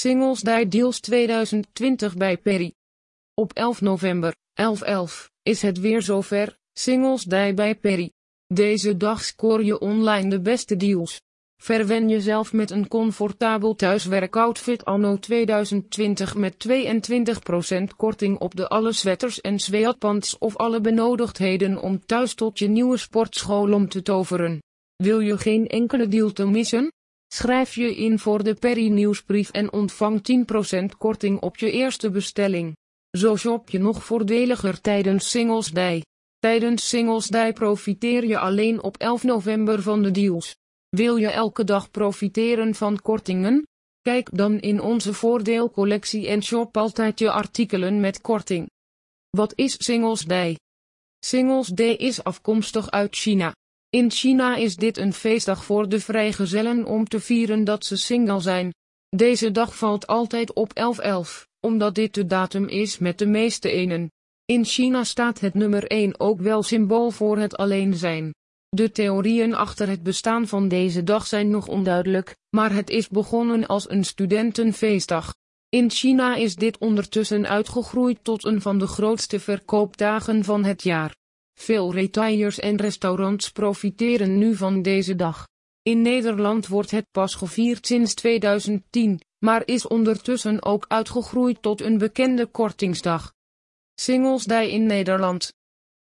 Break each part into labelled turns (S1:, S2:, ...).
S1: Singles Day Deals 2020 bij Perry. Op 11 november, 11-11, is het weer zover, Singles Day bij Perry. Deze dag scoor je online de beste deals. Verwen jezelf met een comfortabel thuiswerkoutfit anno 2020 met 22% korting op de alle sweaters en sweatpants of alle benodigdheden om thuis tot je nieuwe sportschool om te toveren. Wil je geen enkele deal te missen? Schrijf je in voor de Perry nieuwsbrief en ontvang 10% korting op je eerste bestelling. Zo shop je nog voordeliger tijdens Singles Day. Tijdens Singles Day profiteer je alleen op 11 november van de deals. Wil je elke dag profiteren van kortingen? Kijk dan in onze voordeelcollectie en shop altijd je artikelen met korting. Wat is Singles Day? Singles Day is afkomstig uit China. In China is dit een feestdag voor de vrijgezellen om te vieren dat ze single zijn. Deze dag valt altijd op 11-11, omdat dit de datum is met de meeste enen. In China staat het nummer 1 ook wel symbool voor het alleen zijn. De theorieën achter het bestaan van deze dag zijn nog onduidelijk, maar het is begonnen als een studentenfeestdag. In China is dit ondertussen uitgegroeid tot een van de grootste verkoopdagen van het jaar. Veel retailers en restaurants profiteren nu van deze dag. In Nederland wordt het pas gevierd sinds 2010, maar is ondertussen ook uitgegroeid tot een bekende kortingsdag. Singles Day in Nederland.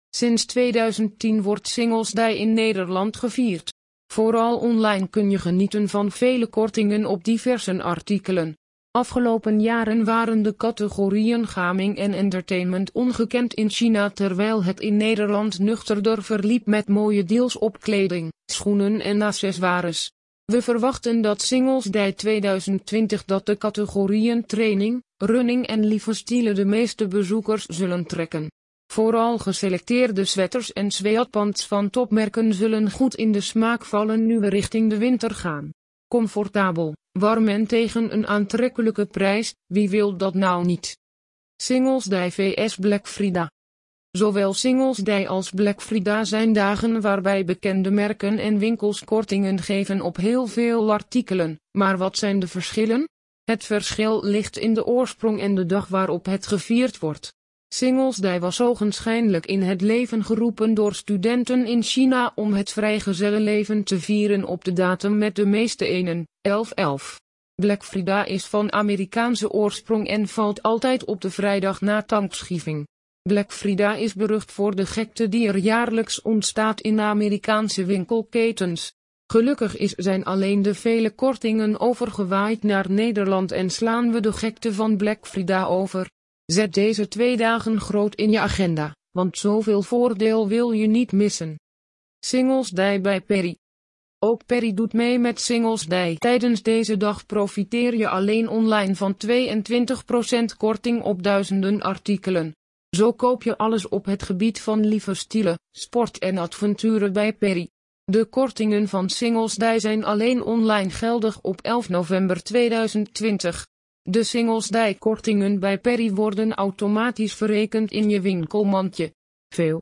S1: Sinds 2010 wordt Singles Day in Nederland gevierd. Vooral online kun je genieten van vele kortingen op diverse artikelen. Afgelopen jaren waren de categorieën gaming en entertainment ongekend in China terwijl het in Nederland nuchterder verliep met mooie deals op kleding, schoenen en accessoires. We verwachten dat Singles Day 2020 dat de categorieën training, running en lieve stielen de meeste bezoekers zullen trekken. Vooral geselecteerde sweaters en sweatpants van topmerken zullen goed in de smaak vallen nu we richting de winter gaan. Comfortabel, warm en tegen een aantrekkelijke prijs, wie wil dat nou niet? Singles Day vs Black Friday. Zowel Singles Day als Black Friday zijn dagen waarbij bekende merken en winkels kortingen geven op heel veel artikelen, maar wat zijn de verschillen? Het verschil ligt in de oorsprong en de dag waarop het gevierd wordt. Singles Day was ogenschijnlijk in het leven geroepen door studenten in China om het vrijgezellenleven te vieren op de datum met de meeste enen, 11-11. Black Friday is van Amerikaanse oorsprong en valt altijd op de vrijdag na Thanksgiving. Black Friday is berucht voor de gekte die er jaarlijks ontstaat in Amerikaanse winkelketens. Gelukkig is zijn alleen de vele kortingen overgewaaid naar Nederland en slaan we de gekte van Black Friday over. Zet deze twee dagen groot in je agenda, want zoveel voordeel wil je niet missen. Singles Day bij Perry. Ook Perry doet mee met Singles Day. Tijdens deze dag profiteer je alleen online van 22% korting op duizenden artikelen. Zo koop je alles op het gebied van lieve stielen, sport en avonturen bij Perry. De kortingen van Singles Day zijn alleen online geldig op 11 november 2020. De Singles Day kortingen bij Perry worden automatisch verrekend in je winkelmandje. Veel